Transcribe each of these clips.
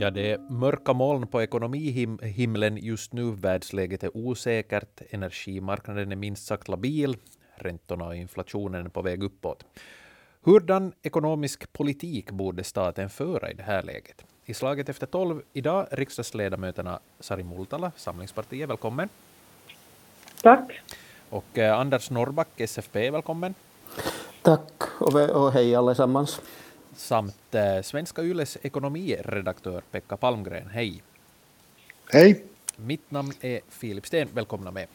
Ja, det är mörka moln på ekonomihimlen just nu. Världsläget är osäkert, energimarknaden är minst sagt labil, räntorna och inflationen är på väg uppåt. Hurdan ekonomisk politik borde staten föra i det här läget? I slaget efter tolv idag riksdagsledamöterna Sari Multala, Samlingspartiet, välkommen. Tack. Och eh, Anders Norrback, SFP, välkommen. Tack och, hej allesammans samt eh, Svenska Yles ekonomiredaktör Pekka Palmgren. Hej! Hej! Mitt namn är Filip Sten. Välkomna med.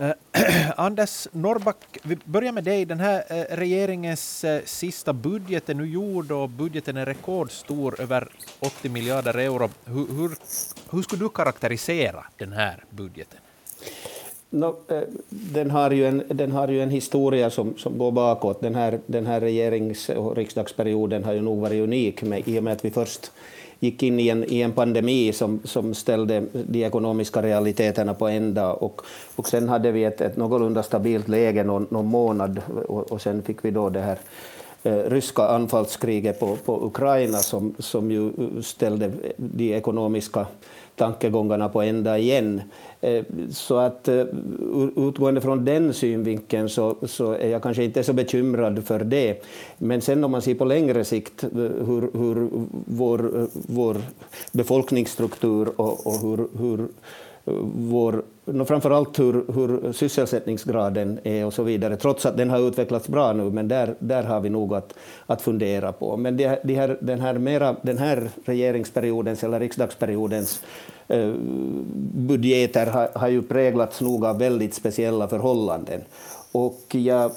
Uh, Anders Norrback, vi börjar med dig. Den här uh, regeringens uh, sista budget är nu gjord och budgeten är rekordstor, över 80 miljarder euro. Hur, hur, hur skulle du karaktärisera den här budgeten? No, eh, den, har ju en, den har ju en historia som, som går bakåt. Den här, den här regerings och riksdagsperioden har ju nog varit unik med, i och med att vi först gick in i en, i en pandemi som, som ställde de ekonomiska realiteterna på ända. Och, och sen hade vi ett, ett någorlunda stabilt läge någon, någon månad och, och sen fick vi då det här eh, ryska anfallskriget på, på Ukraina som, som ju ställde de ekonomiska tankegångarna på ända igen. Eh, så att eh, utgående från den synvinkeln så, så är jag kanske inte så bekymrad för det. Men sen om man ser på längre sikt eh, hur, hur vår, vår befolkningsstruktur och, och hur, hur vår, framförallt hur, hur sysselsättningsgraden är och så vidare, trots att den har utvecklats bra nu, men där, där har vi nog att, att fundera på. Men det, det här, den, här mera, den här regeringsperiodens eller riksdagsperiodens eh, budgeter har, har ju präglats nog av väldigt speciella förhållanden. Och ja,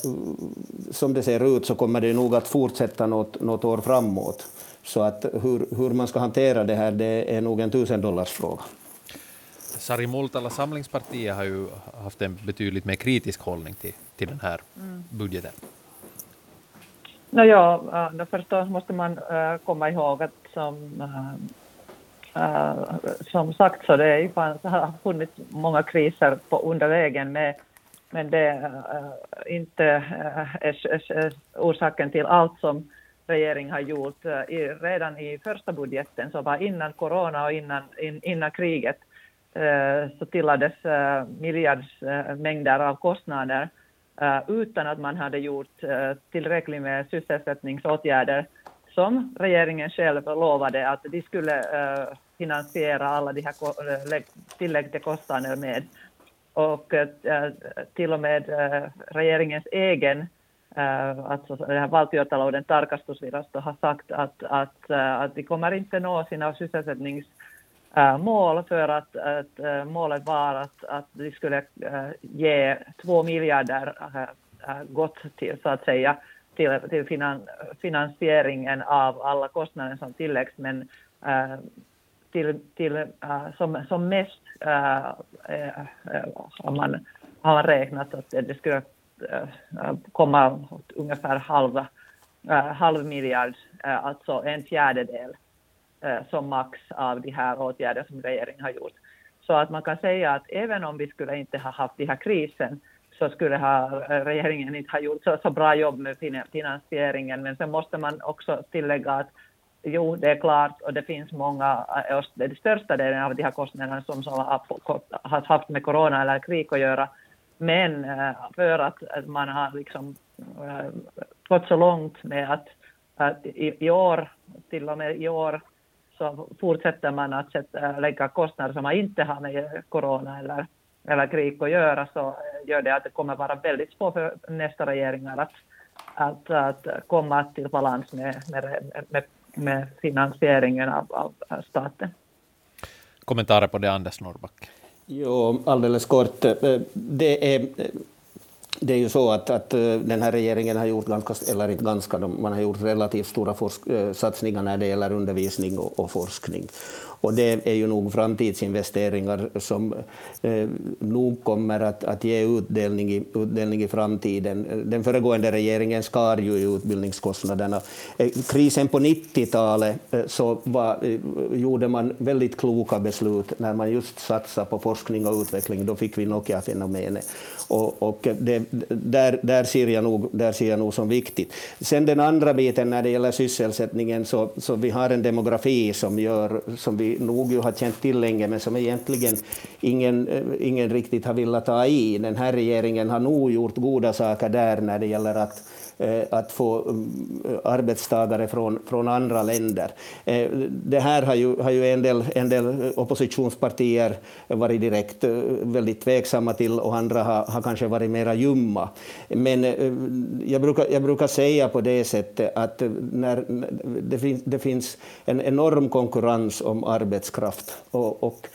som det ser ut så kommer det nog att fortsätta något, något år framåt. Så att hur, hur man ska hantera det här, det är nog en tusendollarsfråga. Sari Multala, Samlingspartiet har ju haft en betydligt mer kritisk hållning till, till den här mm. budgeten. No, ja, uh, förstås måste man uh, komma ihåg att som, uh, som sagt så det är, har funnits många kriser på, under vägen med, men det är inte är, orsaken till allt som regeringen har gjort. I, redan i första budgeten, så var innan corona och innan, in, innan kriget, Eh, så tillades eh, miljardsmängder eh, av kostnader utan att man hade gjort tillräckligt med sysselsättningsåtgärder som regeringen själv lovade att de skulle finansiera alla de här tillägg kostnader med. Och till och med regeringens egen alltså det här valtiotalouden tarkastusvirasto har sagt att, att, att de kommer inte nå sina sysselsättnings Äh, mål för att, att äh, målet var att, att vi skulle äh, ge två miljarder gott till, så att säga, till, till finan, finansieringen av alla kostnader som tilläggs, men till, till, som, som mest har, man, har man räknat att det skulle komma ungefär halva, halv miljard, alltså en fjärdedel. Eh, som max av de här åtgärderna som regeringen har gjort. Så att man kan säga att även om vi skulle inte ha haft den här krisen så skulle ha, eh, regeringen inte ha gjort så, så bra jobb med finansieringen. Men sen måste man också tillägga att jo, det är klart och det finns många, eh, den största delen av de här kostnaderna som, som har haft med corona eller krig att göra. Men för att man har liksom gått så långt med att, att i, i år, till och med i år, så fortsätter man att sätta, lägga kostnader som man inte har med corona eller, eller krig att göra så gör det att det kommer vara väldigt svårt för nästa regeringar att, att, att komma till balans med, med, med, med finansieringen av, av staten. Kommentarer på det, Anders Norrback? Jo, alldeles kort. Det är det är ju så att, att eh, den här regeringen har gjort ganska, eller inte ganska, man har gjort relativt stora forsk, eh, satsningar när det gäller undervisning och, och forskning. Och det är ju nog framtidsinvesteringar som eh, nog kommer att, att ge utdelning i, utdelning i framtiden. Den föregående regeringen skar ju i utbildningskostnaderna. Eh, krisen på 90-talet så var, gjorde man väldigt kloka beslut när man just satsade på forskning och utveckling. Då fick vi Nokia-fenomenet. Och, och det, där, där, ser jag nog, där ser jag nog som viktigt. Sen den andra biten när det gäller sysselsättningen, så, så vi har en demografi som, gör, som vi nog ju har känt till länge, men som egentligen ingen, ingen riktigt har velat ta i. Den här regeringen har nog gjort goda saker där när det gäller att Eh, att få mm, eh, arbetstagare från, från andra länder. Eh, det här har ju, har ju en, del, en del oppositionspartier varit direkt väldigt tveksamma till och andra har, har kanske varit mera ljumma. Men jag brukar, jag brukar säga på det sättet att när det, finns, det finns en enorm konkurrens om arbetskraft och, och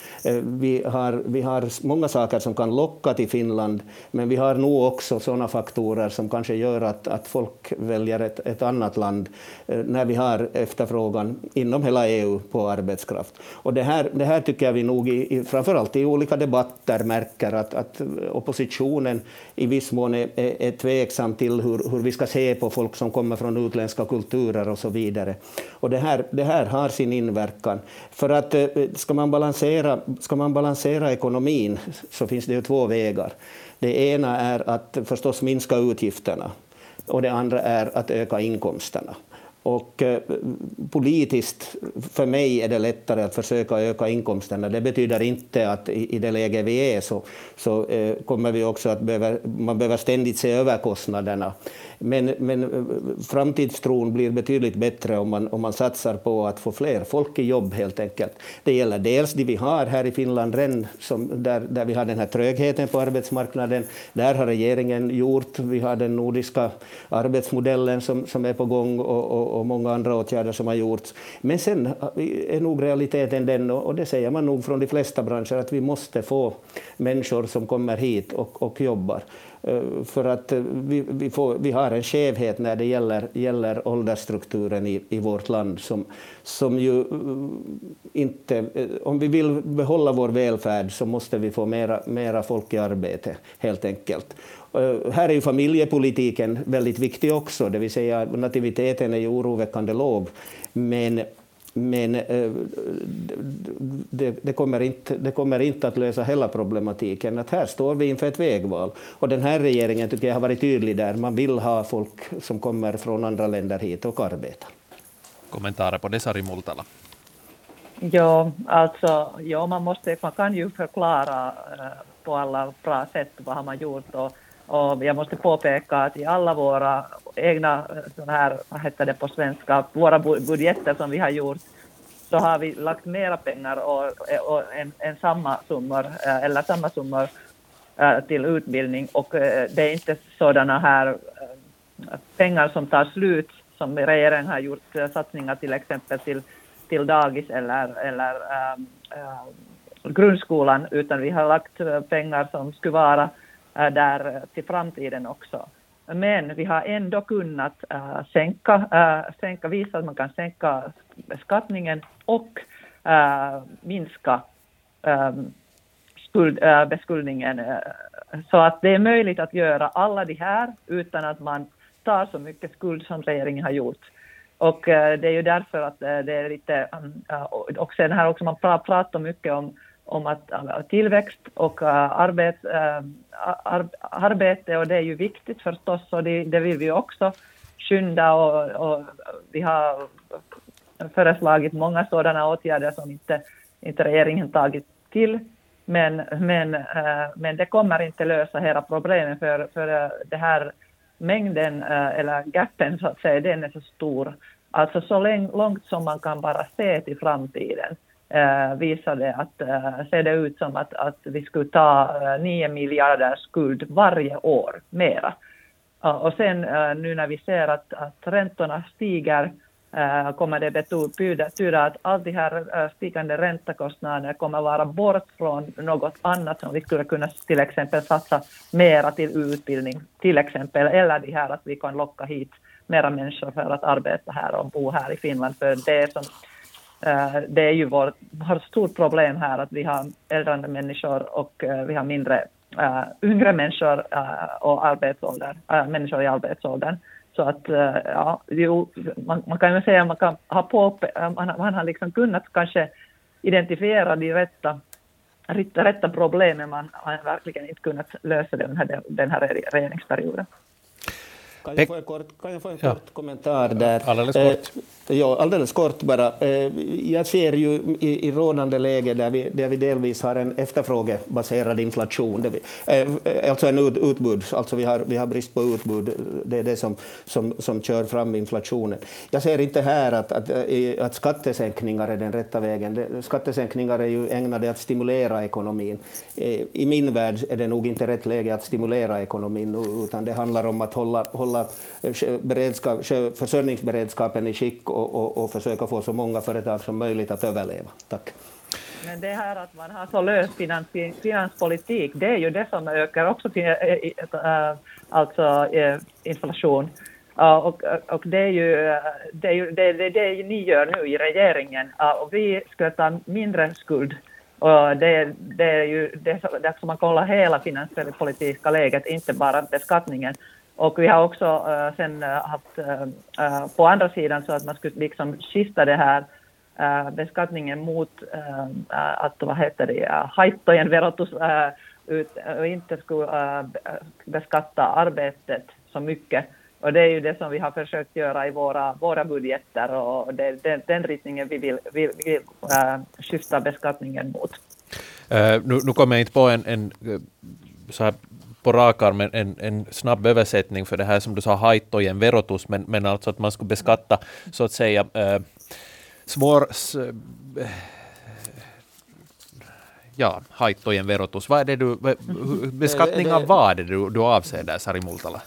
vi, har, vi har många saker som kan locka till Finland, men vi har nog också sådana faktorer som kanske gör att, att folk väljer ett, ett annat land eh, när vi har efterfrågan inom hela EU på arbetskraft. Och det, här, det här tycker jag vi nog, i, framförallt i olika debatter, märker att, att oppositionen i viss mån är, är, är tveksam till hur, hur vi ska se på folk som kommer från utländska kulturer och så vidare. Och det här, det här har sin inverkan. För att eh, ska man balansera, ska man balansera ekonomin så finns det ju två vägar. Det ena är att förstås minska utgifterna och det andra är att öka inkomsterna. Och eh, politiskt, för mig är det lättare att försöka öka inkomsterna. Det betyder inte att i, i det läge vi är så, så eh, kommer vi också att behöva, man behöver ständigt se över kostnaderna. Men, men eh, framtidstron blir betydligt bättre om man, om man satsar på att få fler folk i jobb helt enkelt. Det gäller dels det vi har här i Finland redan, som där, där vi har den här trögheten på arbetsmarknaden. Där har regeringen gjort, vi har den nordiska arbetsmodellen som, som är på gång och, och, och många andra åtgärder som har gjorts. Men sen är nog realiteten den, och det säger man nog från de flesta branscher, att vi måste få människor som kommer hit och, och jobbar. Eh, för att eh, vi, vi, får, vi, har en skevhet när det gäller, gäller åldersstrukturen i, i vårt land som, som ju eh, inte... Om vi vill behålla vår välfärd så måste vi få mera, mera folk i arbete, helt enkelt. Här är ju familjepolitiken väldigt viktig också, det vill säga nativiteten är ju oroväckande låg. Men men eh, det, det, kommer inte, det kommer inte att lösa hela problematiken. Att här står vi inför ett vägval. Och den här regeringen tycker jag har varit tydlig där. Man vill ha folk som kommer från andra länder hit och arbeta. Kommentarer på det, Sari Multala? Ja, alltså, ja, man, måste, man kan ju förklara eh, på alla bra sätt vad har man gjort. Och, och jag måste påpeka att i alla våra egna, eh, sån här, vad heter det på svenska, våra budgeter som vi har gjort, så har vi lagt mera pengar och, eh, och en, en samma summor, eh, eller samma summor till utbildning. Och det är inte sådana här pengar som tar slut som regeringen har gjort satsningar till exempel till, till dagis eller, eller äh, grundskolan, utan vi har lagt pengar som skulle vara Äh, där äh, till framtiden också. Men vi har ändå kunnat äh, sänka, äh, sänka, visa att man kan sänka beskattningen och äh, minska ähm, skuld, äh, beskuldningen. Så att det är möjligt att göra alla de här utan att man tar så mycket skuld som regeringen har gjort. Och äh, det är ju därför att äh, det är lite, ähm, och sen här också man pratar mycket om om att, tillväxt och äh, arbet, äh, ar, arbete och det är ju viktigt förstås och det, det vill vi också skynda och, och, vi har föreslagit många sådana åtgärder som inte, inte regeringen tagit till. Men, men, äh, men det kommer inte lösa hela problemet för, för det här mängden eller gapen så att säga, den är så stor. Alltså så långt som man kan bara se till framtiden eh, visade att eh, ser det ut som att, att vi skulle ta eh, 9 miljarder skuld varje år mera. Och sen eh, nu när vi ser att, att räntorna stiger eh, kommer det betyda, att all de här eh, stigande räntekostnaderna kommer vara bort från något annat som vi skulle kunna till exempel satsa mera till utbildning, till exempel, eller det här att vi kan locka hit mera människor för att arbeta här och bo här i Finland, för det som Eh, det är ju vårt, har stort problem här att vi har äldre människor och eh, vi har mindre uh, yngre människor uh, och arbetsålder, uh, människor i arbetsåldern. Så att ja, jo, man, man, kan ju säga att man kan ha på, man, man har liksom kunnat kanske identifiera de rätta rätta problemen. Man har verkligen inte kunnat lösa det under den här regeringsperioden. Kan jag få en kort, kan jag få en kort ja. kommentar där? Alldeles kort. Eh, ja, alldeles kort bara. Eh, jag ser ju i, i rådande läge där vi, där vi delvis har en efterfrågebaserad inflation, vi, eh, alltså en ut, utbud, alltså vi har, vi har brist på utbud, det är det som, som, som kör fram inflationen. Jag ser inte här att, att, att skattesänkningar är den rätta vägen. Skattesänkningar är ju ägnade att stimulera ekonomin. I min värld är det nog inte rätt läge att stimulera ekonomin, utan det handlar om att hålla, hålla hålla beredskap, försörjningsberedskapen i skick och, och, och försöka få så många företag som möjligt att överleva. Tack. Men det här att man har så lös finans, finanspolitik, det är ju det som ökar också till, äh, alltså äh, inflation. Och, och det är ju det, är ju, det, det, det ni gör nu i regeringen. Och vi ska ta mindre skuld. Och det, det är ju det, det som man kollar hela finanspolitiska läget, inte bara beskattningen. Och vi har också äh, sen eh, haft äh, på andra sidan så att man skulle liksom skifta det här beskattningen mot att vad heter det, haittojen verotus ut, och inte skulle beskatta arbetet så mycket. Och det är ju det som vi har försökt göra i våra, våra budgeter och det är den, den riktningen vi vill, vill, vill skifta beskattningen mot. nu, nu kommer jag inte på en, en så här på rak arm en, en snabb översättning för det här som du sa, haittojen verotus, men, men alltså att man skulle beskatta så att säga äh, svår... Äh, ja, haittojen verotus. Vad är det du, beskattning av vad är det du, du avser där, Sari Multala?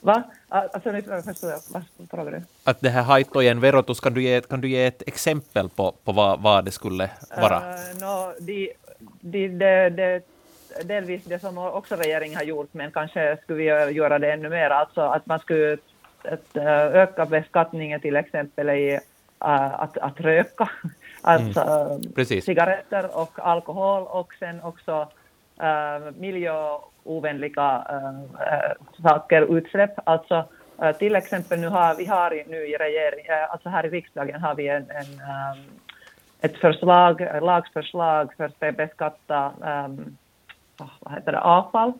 Va? Alltså, nu förstår jag. Vad frågar du? Att det här haittojen verotus, kan du ge, kan du ge ett exempel på, på vad, vad det skulle vara? Uh, no, de, de, de, de delvis det som också regeringen har gjort, men kanske skulle vi göra det ännu mer, alltså att man skulle att, uh, öka beskattningen till exempel i uh, att, att röka, alltså mm. cigaretter och alkohol och sen också uh, miljöovänliga saker, utsläpp, alltså till exempel nu har vi har nu i regering, alltså här i riksdagen har vi en, en ett förslag, lagförslag för att beskatta um, vad heter det, avfall.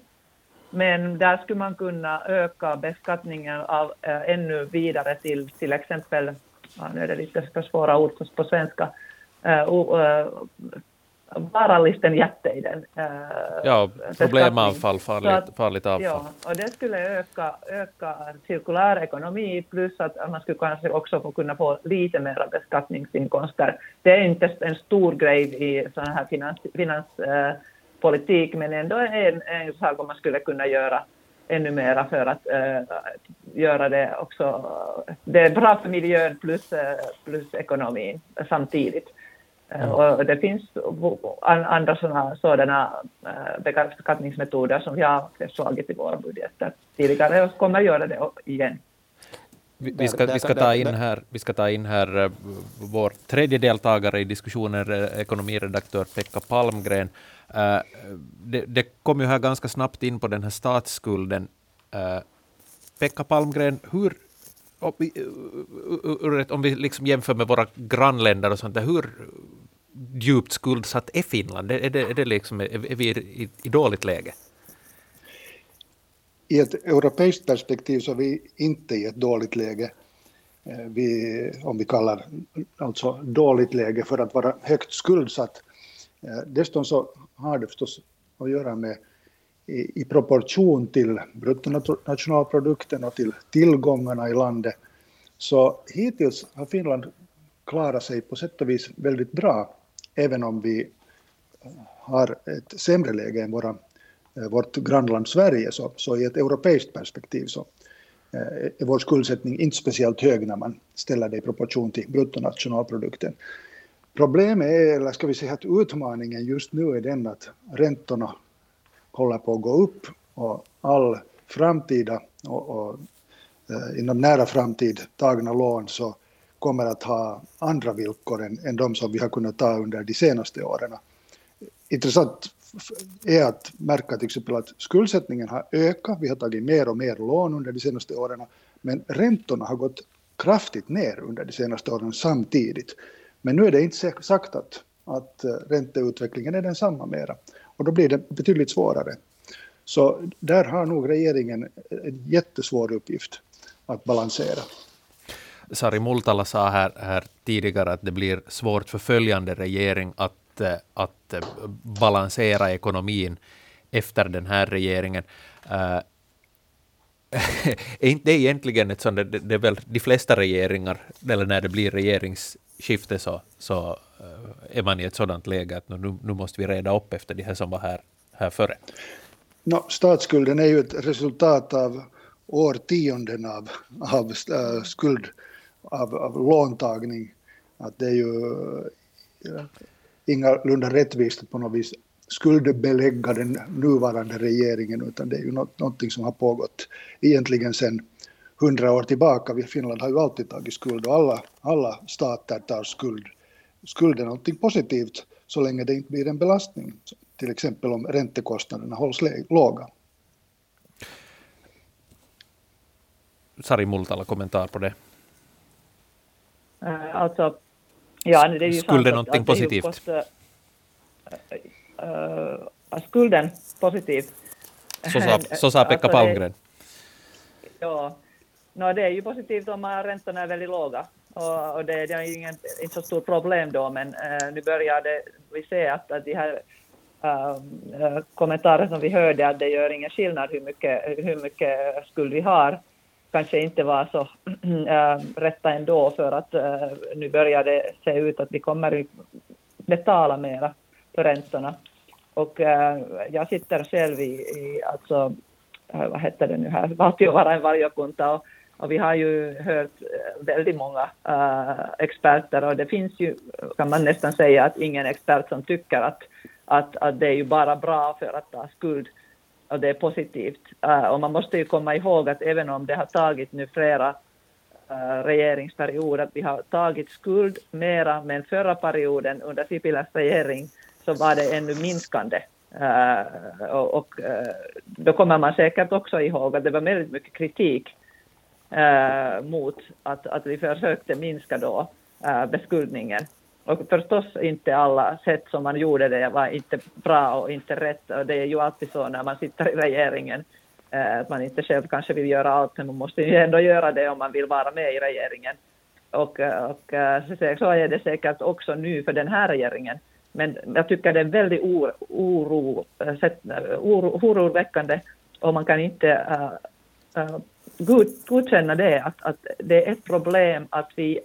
Men där skulle man kunna öka beskattningen av äh, ännu vidare till till exempel, ja, nu är det lite för svåra ord på svenska, äh, uh, varallisten jätteiden. Äh, ja, problemavfall, farligt, att, farligt avfall. Ja, och det skulle öka, öka cirkulär ekonomi plus att man skulle kanske också få kunna få lite mer beskattningsinkomster. Det är inte en stor grej i sådana här finans, finans äh, politik, men ändå en, en sak om man skulle kunna göra ännu mera för att uh, göra det också. Det är bra för miljön plus, uh, plus ekonomin samtidigt. Uh, och det finns andra sådana, sådana beskattningsmetoder som vi har föreslagit i våra budgeter tidigare och kommer göra det igen. Vi, vi, ska, vi, ska ta in här, vi ska ta in här vår tredje deltagare i diskussionen, ekonomiredaktör Pekka Palmgren. Uh, det, det kom ju här ganska snabbt in på den här statsskulden. Uh, Pekka Palmgren, hur, om vi liksom jämför med våra grannländer och sånt där, hur djupt skuldsatt är Finland? Är, det, är, det liksom, är vi i, i dåligt läge? I ett europeiskt perspektiv så är vi inte i ett dåligt läge. Vi, om vi kallar alltså dåligt läge för att vara högt skuldsatt. Dessutom så har det förstås att göra med i, i proportion till bruttonationalprodukten och till tillgångarna i landet. Så hittills har Finland klarat sig på sätt och vis väldigt bra, även om vi eh, har ett sämre läge än våra, eh, vårt grannland Sverige, så, så i ett europeiskt perspektiv så eh, är vår skuldsättning inte speciellt hög när man ställer det i proportion till bruttonationalprodukten. Problemet är, eller ska vi säga att utmaningen just nu är den att räntorna håller på att gå upp och all framtida och, och eh, inom nära framtid tagna lån så kommer att ha andra villkor än, än de som vi har kunnat ta under de senaste åren. Intressant är att märka till exempel att skuldsättningen har ökat, vi har tagit mer och mer lån under de senaste åren, men räntorna har gått kraftigt ner under de senaste åren samtidigt. Men nu är det inte sagt att att eh, ränteutvecklingen är densamma mera. Och då blir det betydligt svårare. Så där har nog regeringen en jättesvår uppgift att balansera. Sari Multala sa här, här tidigare att det blir svårt för följande regering att, eh, att eh, balansera ekonomin efter den här regeringen. Är inte det egentligen ett sånt, det, det är väl de flesta regeringar, eller när det blir regeringsskifte så, så eh, är man i ett sådant läge att nu, nu måste vi reda upp efter de här som var här, här före. No, statsskulden är ju ett resultat av årtionden av, av eh, skuld, av, av låntagning. Att det är ju eh, ingalunda rättvist på något vis skuldbelägga den nuvarande regeringen, utan det är ju något, någonting som har pågått egentligen sedan hundra år tillbaka. Finland har ju alltid tagit skuld och alla, alla stater tar skuld. Skuld är någonting positivt så länge det inte blir en belastning, till exempel om räntekostnaderna hålls låga. Sari Multala, kommentar på det? Uh, alltså, ja, det är ju Skuld är någonting positivt? Kost, uh, skulden positiv. Så sa, så sa Pekka alltså Palmgren. ja, no, det är ju positivt om räntorna är väldigt låga. Och, och det, det, är ingen, inte så stort problem då, men uh, nu börjar det, vi se att, att de här uh, kommentarer som vi hörde, att det gör ingen skillnad hur mycket, hur mycket skuld vi har, kanske inte var så äh, rätta ändå, för att äh, nu börjar det se ut att vi kommer betala mera för räntorna. Och äh, jag sitter själv i, i alltså, äh, vad heter det nu här, valtiovarainvaliokunta. Och, och vi har ju hört äh, väldigt många äh, experter. Och det finns ju, kan man nästan säga, att ingen expert som tycker att, att, att det är ju bara bra för att ta skuld. Och det är positivt. Äh, och man måste ju komma ihåg att även om det har tagit nu flera regeringsperiod regeringsperioder, att vi har tagit skuld mera, men förra perioden under Sipiläs regering så var det ännu minskande. Uh, och, uh, då kommer man säkert också ihåg att det var väldigt mycket kritik eh, mot att, att vi försökte minska då beskuldningen. Och förstås inte alla sätt som man gjorde det var inte bra och inte rätt. Och det är ju alltid så när man sitter i regeringen att man inte själv kanske vill göra allt, men man måste ju ändå göra det om man vill vara med i regeringen. Och, och så är det säkert också nu för den här regeringen. Men jag tycker det är väldigt oro, oro, oro, oroväckande och man kan inte uh, uh, god, godkänna det, att, att det är ett problem att vi,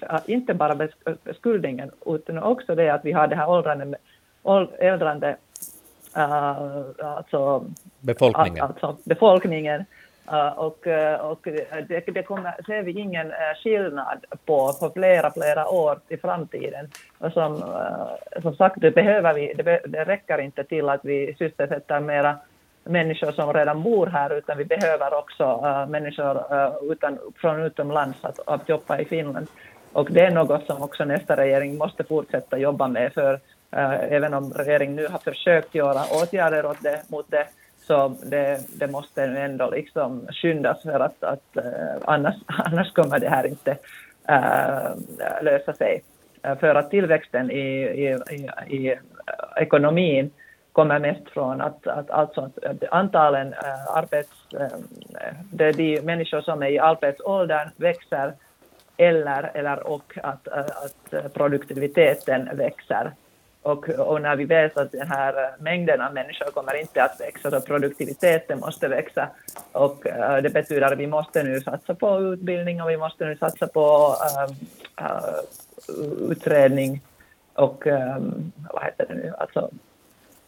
att inte bara skuldningen, utan också det att vi har det här åldrande, uh, alltså, befolkningen. Alltså, befolkningen. Eh, och, eh, och det, det kommer, ser vi ingen eh, skillnad på, för flera, flera år i framtiden. Och som, som sagt, det behöver vi, det, det räcker inte till att vi sysselsätter mera människor som redan bor här, utan vi behöver också uh, människor uh, utan, från utomlands att, att jobba i Finland. Och det är något som också nästa regering måste fortsätta jobba med, för uh, även om regeringen nu har försökt göra åtgärder åt det, mot det, så det, det måste ändå liksom skyndas för att, att eh, annars, annars kommer det här inte eh, lösa sig. För att tillväxten i, i, i, i ekonomin kommer mest från att, att alltså att antalen äh, arbets... Äh, det är de människor som är i arbetsåldern växer eller, eller och att, äh, att produktiviteten växer. Och, och, när vi vet att den här eh, mängden av människor kommer inte att växa, så produktiviteten måste växa. Och uh, det betyder att vi måste nu satsa på utbildning och vi måste nu satsa på uh, uh, utredning och um, vad heter det nu, alltså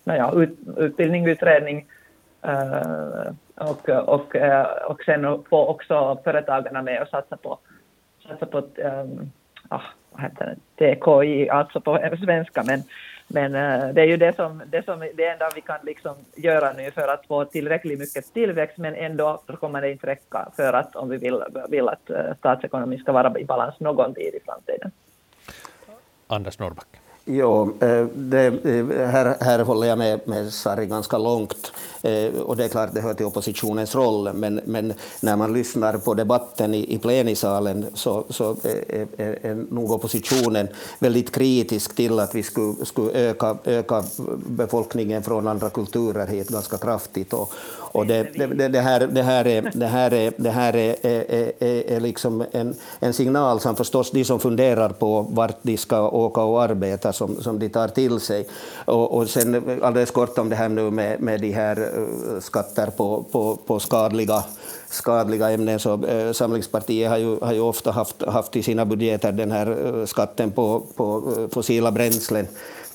naja, ut, utbildning, utredning uh, och, och, uh, och sen få också företagarna med och satsa på, satsa på um, ah, vad heter det, TKI, alltså på svenska, men, men uh, det är ju det som, det som det enda vi kan liksom göra nu för att få tillräckligt mycket tillväxt, men ändå kommer det inte räcka för att om vi vill, vill att eh, statsekonomin ska vara i balans någon tid i framtiden. Anders Norrback. Jo, eh, det, eh, här, här håller jag med, med Sari ganska långt. Eh, och det är klart, det hör till oppositionens roll, men, men när man lyssnar på debatten i, i plenisalen så, så är, är, är nog oppositionen väldigt kritisk till att vi skulle, skulle öka, öka befolkningen från andra kulturer hit ganska kraftigt. Och, och det, det, det, här, det här är, det här är, det här är, är, är, är liksom en, en signal som förstås de som funderar på vart de ska åka och arbeta som, som de tar till sig. Och, och sen alldeles kort om det här nu med, med de här uh, skatter på, på, på skadliga skadliga ämnen. Så, eh, Samlingspartiet har ju, har ju ofta haft, haft i sina budgeter den här eh, skatten på, på eh, fossila bränslen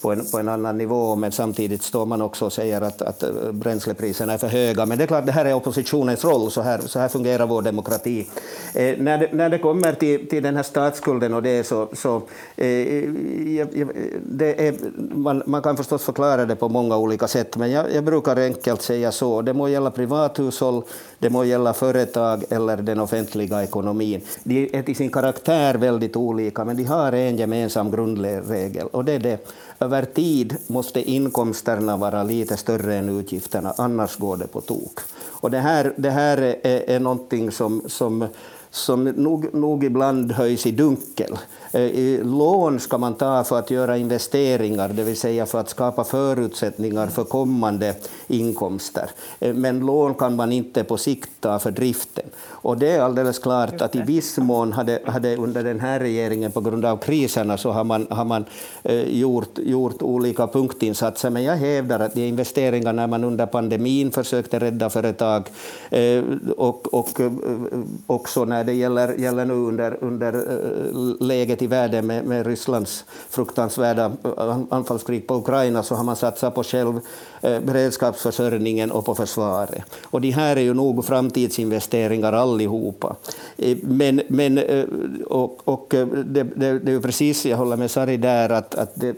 på en, på en annan nivå, men samtidigt står man också och säger att, att eh, bränslepriserna är för höga. Men det är klart, det här är oppositionens roll, så här, så här fungerar vår demokrati. Eh, när, det, när det kommer till, till den här statsskulden och det så, så eh, det är, man, man kan förstås förklara det på många olika sätt, men jag, jag brukar enkelt säga så, det må gälla privathushåll, det må gälla företag eller den offentliga ekonomin. De är till sin karaktär väldigt olika, men de har en gemensam grundregel, och det är det över tid måste inkomsterna vara lite större än utgifterna, annars går det på tok. Och det här, det här är, är någonting som, som som nog, nog ibland höjs i dunkel. Eh, lån ska man ta för att göra investeringar, det vill säga för att skapa förutsättningar för kommande inkomster. Eh, men lån kan man inte på sikt ta för driften. Och det är alldeles klart att i viss mån hade, hade under den här regeringen, på grund av kriserna, så har man, har man eh, gjort, gjort olika punktinsatser. Men jag hävdar att de investeringar man under pandemin försökte rädda företag och, och också när det gäller, gäller nu under, under läget i världen med, med Rysslands fruktansvärda eh, anfallskrig på Ukraina så har man satsat på själv eh, beredskapsförsörjningen och på försvaret. Och de här är ju nog framtidsinvesteringar allihopa. Eh, men, men, eh, och, och eh, det, det, det är ju precis, jag håller med Sari där, att, att det,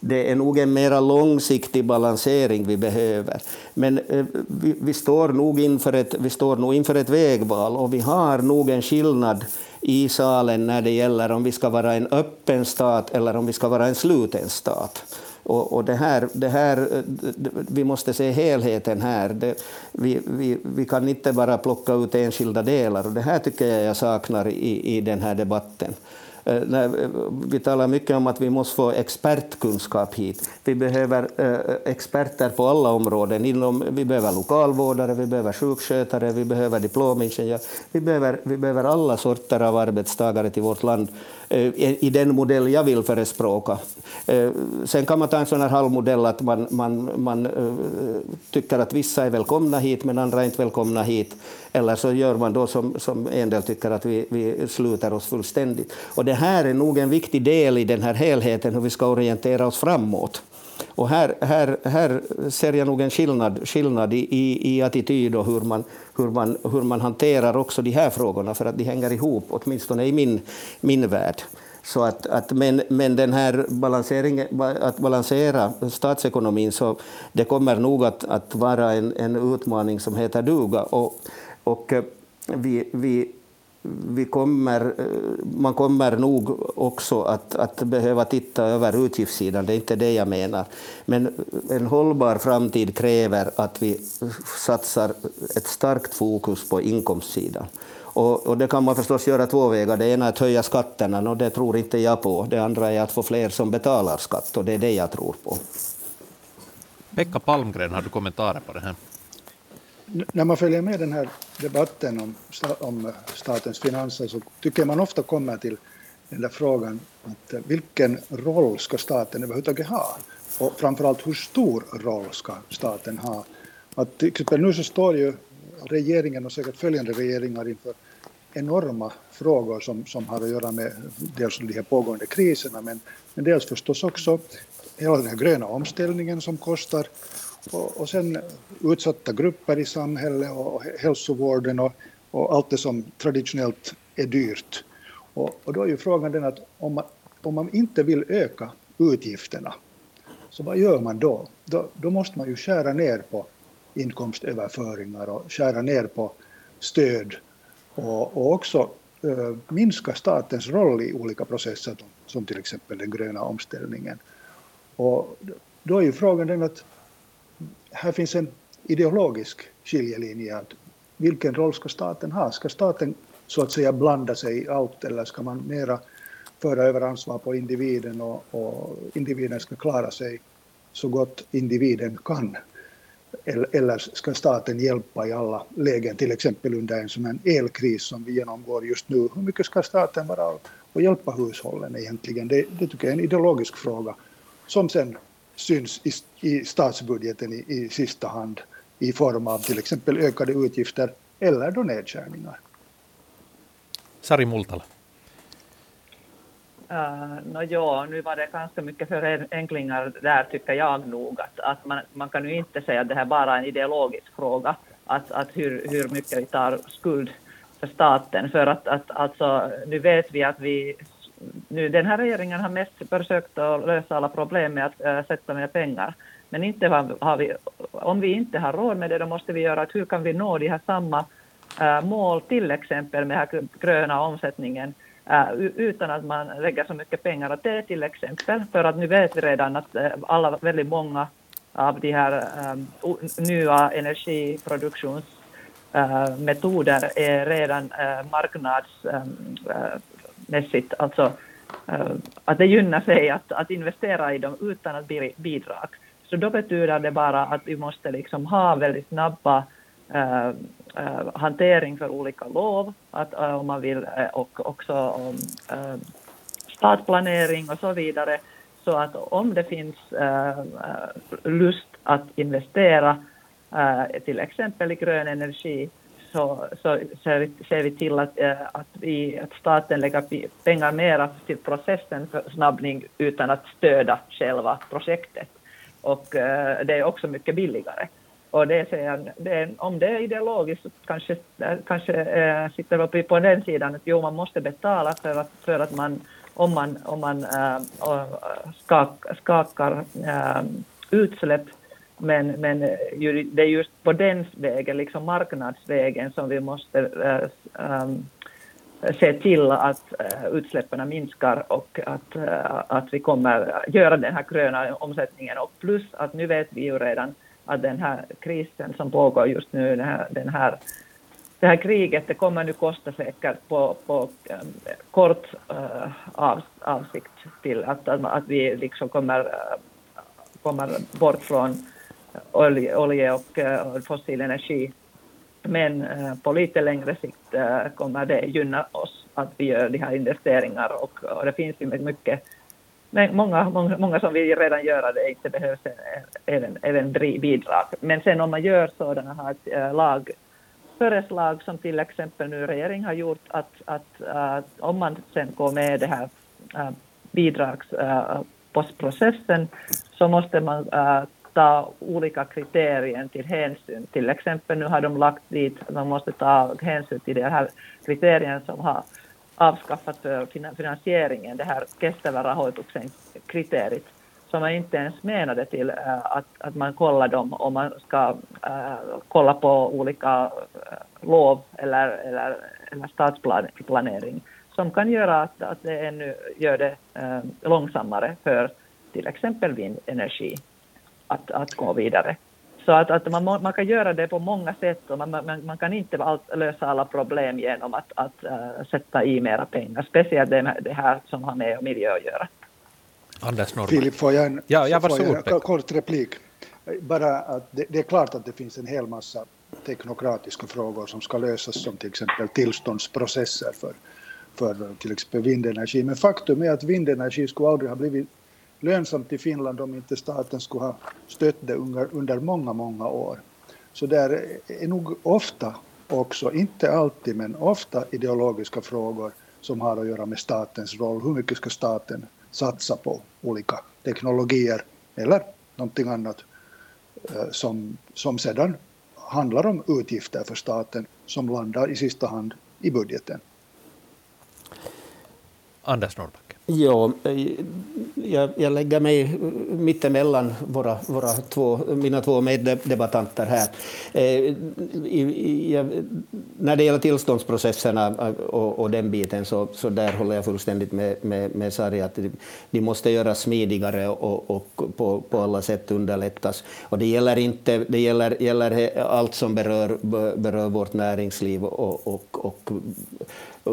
det är nog en mera långsiktig balansering vi behöver. Men eh, vi, vi, står nog inför ett, vi står nog inför ett vägval och vi har nog en skillnad i salen när det gäller om vi ska vara en öppen stat eller om vi ska vara en sluten stat. Och, och det här, det här, vi måste se helheten här. Det, vi, vi, vi kan inte bara plocka ut enskilda delar. Och det här tycker jag jag saknar i, i den här debatten. Eh, eh, vi talar mycket om att vi måste få expertkunskap hit. Vi behöver eh, experter på alla områden. Inom, vi behöver lokalvårdare, vi behöver sjukskötare, vi behöver diplomingenjörer. Vi behöver, vi behöver alla sorter av arbetstagare till vårt land Eh, i den modell jag vill förespråka. Eh, sen kan man ta en sån här halvmodell att man, man, man eh, tycker att vissa är välkomna hit men andra är inte välkomna hit. Eller så gör man då som, som en del tycker att vi, vi sluter oss fullständigt. Och det här är nog en viktig del i den här helheten, hur vi ska orientera oss framåt. Och här, här, här ser jag nog en skillnad, skillnad i, i, i attityd och hur man, hur, man, hur man hanterar också de här frågorna, för att de hänger ihop, åtminstone i min, min värld. Så att, att, men, men den här balanseringen, att balansera statsekonomin, så det kommer nog att, att vara en, en utmaning som heter duga. Och, och eh, vi, vi, vi kommer, eh, man kommer nog också att, att behöva titta över utgiftssidan, det är inte det jag menar. Men en hållbar framtid kräver att vi satsar ett starkt fokus på inkomstsidan. Och, och, det kan man förstås göra två vägar. Det ena är att höja skatterna, och det tror inte jag på. Det andra är att få fler som betalar skatt, och det är det jag tror på. Pekka Palmgren, har du kommentarer på det här? När man följer med den här debatten om, om statens finanser så tycker man ofta kommer till den där frågan att eh, vilken roll ska staten överhuvudtaget ha? Och framförallt hur stor roll ska staten ha? Att till exempel nu så står ju regeringen och säkert följande regeringar inför enorma frågor som, som har att göra med dels de här pågående kriserna men, men dels förstås också hela den här gröna omställningen som kostar och, och sen utsatta grupper i samhället och hälsovården och, och allt det som traditionellt är dyrt. Och, och då är ju frågan den att om man, om man inte vill öka utgifterna, så vad gör man då? då? Då måste man ju skära ner på inkomstöverföringar och skära ner på stöd och, och också eh, minska statens roll i olika processer som till exempel den gröna omställningen. Och då är ju frågan den att här finns en ideologisk skiljelinje. Att vilken roll ska staten ha? Ska staten så att säga blanda sig i allt eller ska man mera föra över ansvar på individen och, och individen ska klara sig så gott individen kan? Eller ska staten hjälpa i alla lägen, till exempel under en sån här elkris som vi genomgår just nu? Hur mycket ska staten vara och hjälpa hushållen egentligen? Det, det tycker jag är en ideologisk fråga som sen syns i, i statsbudgeten i, i sista hand i form av till exempel ökade utgifter eller då nedskärningar. Sari Multala. Uh, no, ja, nu var det ganska mycket förenklingar där tycker jag nog. Att, att man, man kan ju inte säga att det här bara är en ideologisk fråga, att, att hur, hur mycket vi tar skuld för staten. För att, att alltså, nu vet vi att vi nu, den här regeringen har mest försökt att lösa alla problem med att äh, sätta mer pengar. Men inte har, har, vi, om vi inte har råd med det, då måste vi göra att hur kan vi nå de här samma äh, mål, till exempel med den gröna omsättningen, äh, utan att man lägger så mycket pengar. Att det till exempel, för att nu vet vi redan att äh, alla, väldigt många av de här ähm, nya energiproduktionsmetoder äh, är redan äh, marknads ähm, mässigt, alltså uh, att det gynnar sig att, att investera i dem utan att bli bidrag. Så då betyder det bara att vi måste liksom ha väldigt snabba uh, uh, hantering för olika lov, att, om man vill, och också om stadsplanering och så vidare. Så att om det finns lust att investera till exempel i grön energi så, så ser, ser vi till att, eh, att, vi, att staten lägger pengar mera till processen för snabbning utan att stöda själva projektet. Och eh, det är också mycket billigare. Och det är, det om det är ideologiskt så kanske, eh, kanske äh, sitter vi på den sidan att jo, man måste betala för att, för att man, om man, om man äh, skak, skakar äh, utsläpp men, men eh, det är just på den vägen, liksom marknadsvägen, som vi måste äh, se till att äh, utsläppen minskar och att, äh, att vi kommer göra den här gröna omsättningen. Och plus att nu vet vi ju redan att den här krisen som pågår just nu, den här, den här det här kriget det kommer nu kosta säkert på, på ehm, kort äh, av, avsikt till att, att, att vi liksom kommer, kommer bort från olje, och äh, fossil energi. Men äh, på lite längre sikt äh, kommer det gynna oss att vi gör de här investeringarna och, och det finns ju mycket men många, många, många som vill redan göra det inte behövs även, även bidrag. Men sen om man gör sådana här lag, föreslag som till exempel nu regeringen har gjort att, att att om man sen går med det här bidragspostprocessen så måste man ta olika kriterier till hänsyn. Till exempel nu har de lagt dit att man måste ta hänsyn till de här kriterierna som har avskaffat eh, för finansieringen, det här kestävä rahoituksen kriteriet, som är inte ens menade till eh, att, att man kollar dem om man ska äh, kolla på olika lov eller, eller, eller stadsplanering som kan göra att, att det ännu gör det äh, långsammare för till exempel vindenergi att, att gå vidare. Så att, att man, man kan göra det på många sätt och man, man, man kan inte allt, lösa alla problem genom att, att uh, sätta i mera pengar, speciellt det, det här som har med miljö att göra. Anders Norrman. Filip, får jag en, ja, ja, får jag en kort replik? Bara att det, det, är klart att det finns en hel massa teknokratiska frågor som ska lösas som till exempel tillståndsprocesser för, för till exempel vindenergi. Men faktum är att vindenergi skulle aldrig ha blivit lönsamt i Finland om inte staten skulle ha stött det under, under många, många år. Så där är nog ofta också, inte alltid, men ofta ideologiska frågor som har att göra med statens roll. Hur mycket ska staten satsa på olika teknologier eller någonting annat eh, som, som sedan handlar om utgifter för staten som landar i sista hand i budgeten. Anders Norrback. Ja, jag, jag lägger mig mittemellan våra, våra två, mina två meddebattanter här. Eh, i, när det gäller tillståndsprocesserna eh, och, och, den biten så, så där håller jag fullständigt med, med, med Sari att de måste göras smidigare och, och på, på alla sätt underlättas. Och det gäller, inte, det gäller, gäller allt som berör, berör vårt näringsliv och, och, och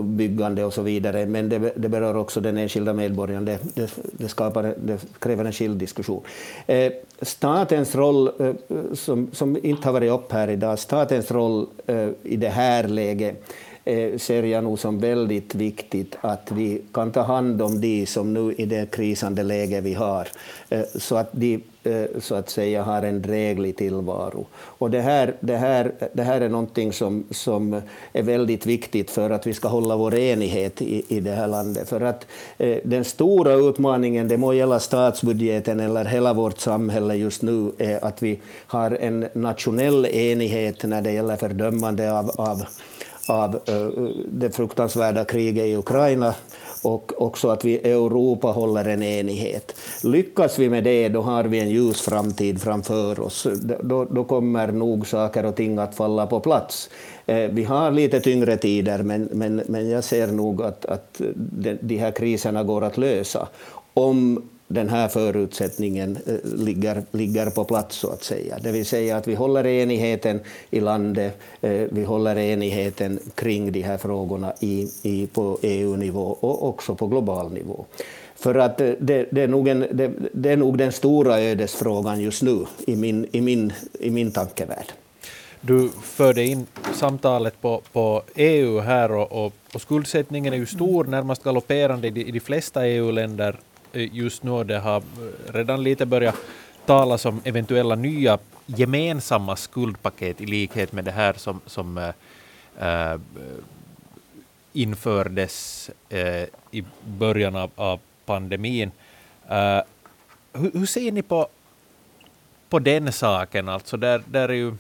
byggande och så vidare, men det, det berör också den enskilda medborgaren. Det, det, det, skapar, det kräver en skild diskussion. Eh, statens roll, eh, som, som inte har varit upp här idag, statens roll eh, i det här läget eh, Eh, ser jag nog som väldigt viktigt att vi kan ta hand om de som nu i det krisande läge vi har, eh, så att de eh, så att säga har en dräglig tillvaro. Och det, här, det, här, det här är någonting som, som är väldigt viktigt för att vi ska hålla vår enighet i, i det här landet. För att eh, den stora utmaningen, det må gälla statsbudgeten eller hela vårt samhälle just nu, är att vi har en nationell enighet när det gäller fördömande av, av av eh, det fruktansvärda kriget i Ukraina och också att vi i Europa håller en enighet. Lyckas vi med det, då har vi en ljus framtid framför oss. Då, då kommer nog saker och ting att falla på plats. Eh, vi har lite tyngre tider, men, men, men jag ser nog att, att de, de här kriserna går att lösa om den här förutsättningen eh, ligger, ligger på plats, så att säga. Det vill säga att vi håller enigheten i landet, eh, vi håller enigheten kring de här frågorna i, i, på EU-nivå och också på global nivå. För att eh, det, det, är nog en, det, det, är nog den stora ödesfrågan just nu i min, i min, i min tankevärld. Du förde in samtalet på, på EU här och, och, och skuldsättningen är ju stor, närmast galopperande i de, i de flesta EU-länder Eh, just nu. Det har redan lite börjat talas om eventuella nya gemensamma skuldpaket i likhet med det här som, som äh, infördes äh, i början av, av pandemin. Äh, hur, hur, ser ni på, på den saken? Alltså där, där är ju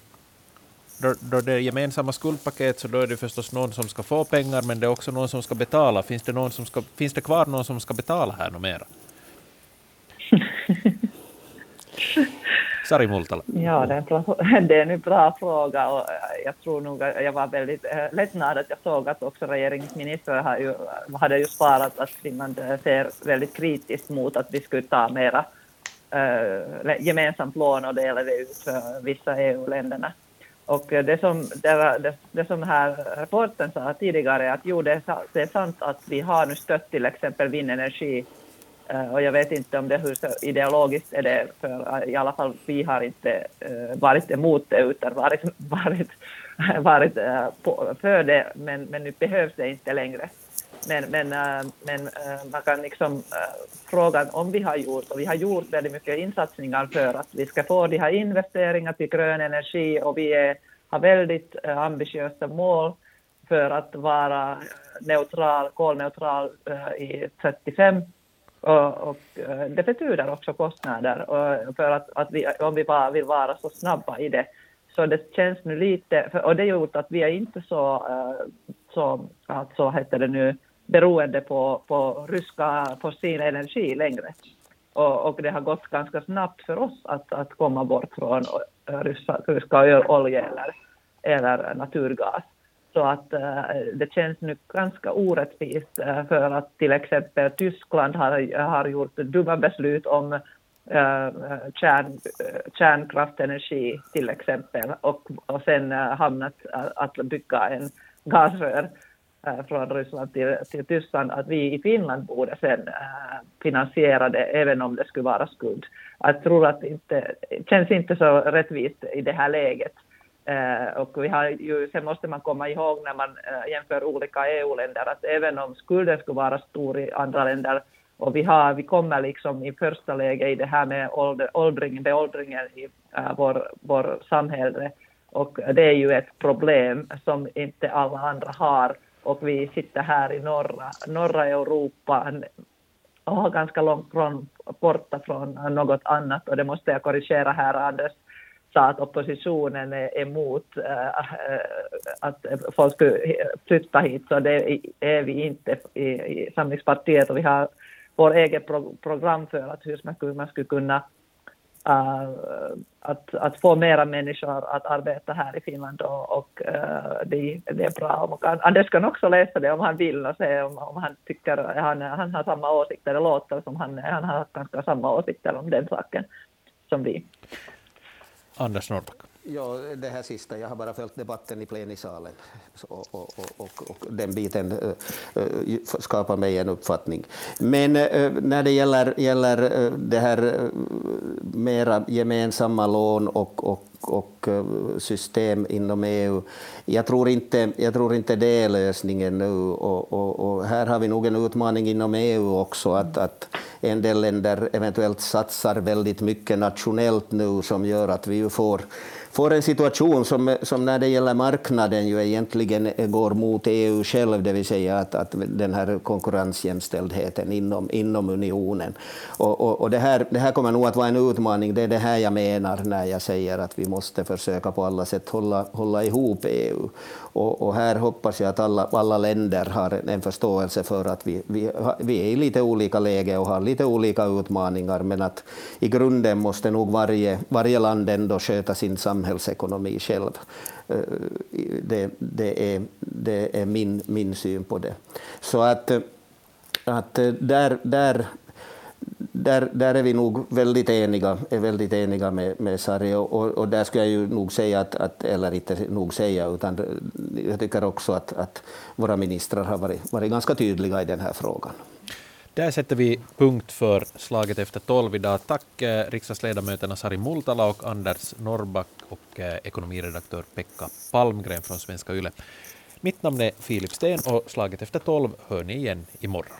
då, då det är gemensamma skuldpaket så då är det förstås någon som ska få pengar men det är också någon som ska betala. Finns det, någon som ska, finns det kvar någon som ska betala här numera mera? Sari Multala. Ja, det är, en bra, det är en bra fråga och jag tror nog att jag var väldigt lättnad att jag såg att också regeringsministern har ju, hade ju svarat att Finland ser väldigt kritiskt mot att vi skulle ta mera äh, gemensamt lån och dela det ut för vissa EU-länderna. Och det som, det, var, det, det som här rapporten sa tidigare, att jo, det är, sant att vi har nu stött till exempel vindenergi Eh, och jag vet inte om det hur ideologiskt är det, för eh, i alla fall vi har inte eh, varit emot det utan varit, varit, varit på, för det, men, men nu behövs det inte längre. Men, men, men man kan liksom fråga om vi har gjort, och vi har gjort väldigt mycket insatsningar för att vi ska få de här investeringarna till grön energi och vi är, har väldigt ambitiösa mål för att vara neutral, kolneutral i 35 och, och, eh, det betyder också kostnader, och för att, att vi, om vi bara vill vara så snabba i det. Så det känns nu lite, för, och det har gjort att vi är inte så, eh, så alltså heter det nu, beroende på, på ryska fossil energi längre. Och, och, det har gått ganska snabbt för oss att, att komma bort från eh, ryska, ryska olja eller, eller naturgas. Så att äh, det känns nu ganska orättvist äh, för att till exempel Tyskland har, har gjort dumma beslut om äh, kärn, kärnkraftenergi till exempel och, och sen hamnat att bygga en gasrör från Ryssland till, till Tyskland, att vi i Finland borde sen finansiera det även om det skulle vara skuld. Jag tror att det inte, känns inte så rättvist i det här läget. Uh, och vi har ju, sen måste man komma ihåg när man uh, jämför olika EU-länder att även om skulden skulle vara stor i andra länder och vi, har, vi kommer liksom i första läget i det här med ålder, åldringen, beåldringen i uh, vår, vår samhälle. Och det är ju ett problem som inte alla andra har. Och vi sitter här i norra, norra Europa och har ganska långt från, borta från något annat. Och det måste jag korrigera här Anders sa att oppositionen är emot äh, att folk skulle flytta hit, så det är vi inte i, i Samlingspartiet och vi har vår eget pro program för att hur man skulle, man skulle kunna uh, att, att få mera människor att arbeta här i Finland och, och uh, det, det är bra. Och Anders kan också läsa det om han vill och se om, om han tycker han, han har samma åsikter. Det låter som han, han har ganska samma åsikter om den saken som vi. Anders Norrback. Ja, det här sista. Jag har bara följt debatten i plenisalen. Och, och, och, och, den biten eh, eh, skapar mig en uppfattning. Men eh, när det gäller, gäller det här mera gemensamma lån och, och, och system inom EU, jag tror inte, jag tror inte det är lösningen nu. Och, och, och här har vi nog en utmaning inom EU också, att, att en del länder eventuellt satsar väldigt mycket nationellt nu som gör att vi får får en situation som, som när det gäller marknaden ju egentligen går mot EU själv, det vill säga att, att den här konkurrensjämställdheten inom, inom unionen. Och, och, och, det, här, det här kommer nog att vara en utmaning, det är det här jag menar när jag säger att vi måste försöka på alla sätt hålla, hålla ihop EU. Och, och här hoppas jag att alla, alla länder har en förståelse för att vi, vi, vi är i lite olika läge och har lite olika utmaningar, men att i grunden måste nog varje, varje land ändå sköta sin samhällsekonomi själv. Eh, det, det, är, det är min, min syn på det. Så att, att eh, där, där där, där är vi nog väldigt eniga, är väldigt eniga med, med Sari och, och, och, där skulle jag ju nog säga, att, att, eller inte nog säga, utan jag tycker också att, att våra ministrar har varit, varit ganska tydliga i den här frågan. Där sätter vi punkt för slaget efter tolv idag. Tack eh, riksdagsledamöterna Sari Multala och Anders Norrback och eh, ekonomiredaktör Pekka Palmgren från Svenska Yle. Mitt namn är Filip Sten och slaget efter tolv hör ni igen imorgon.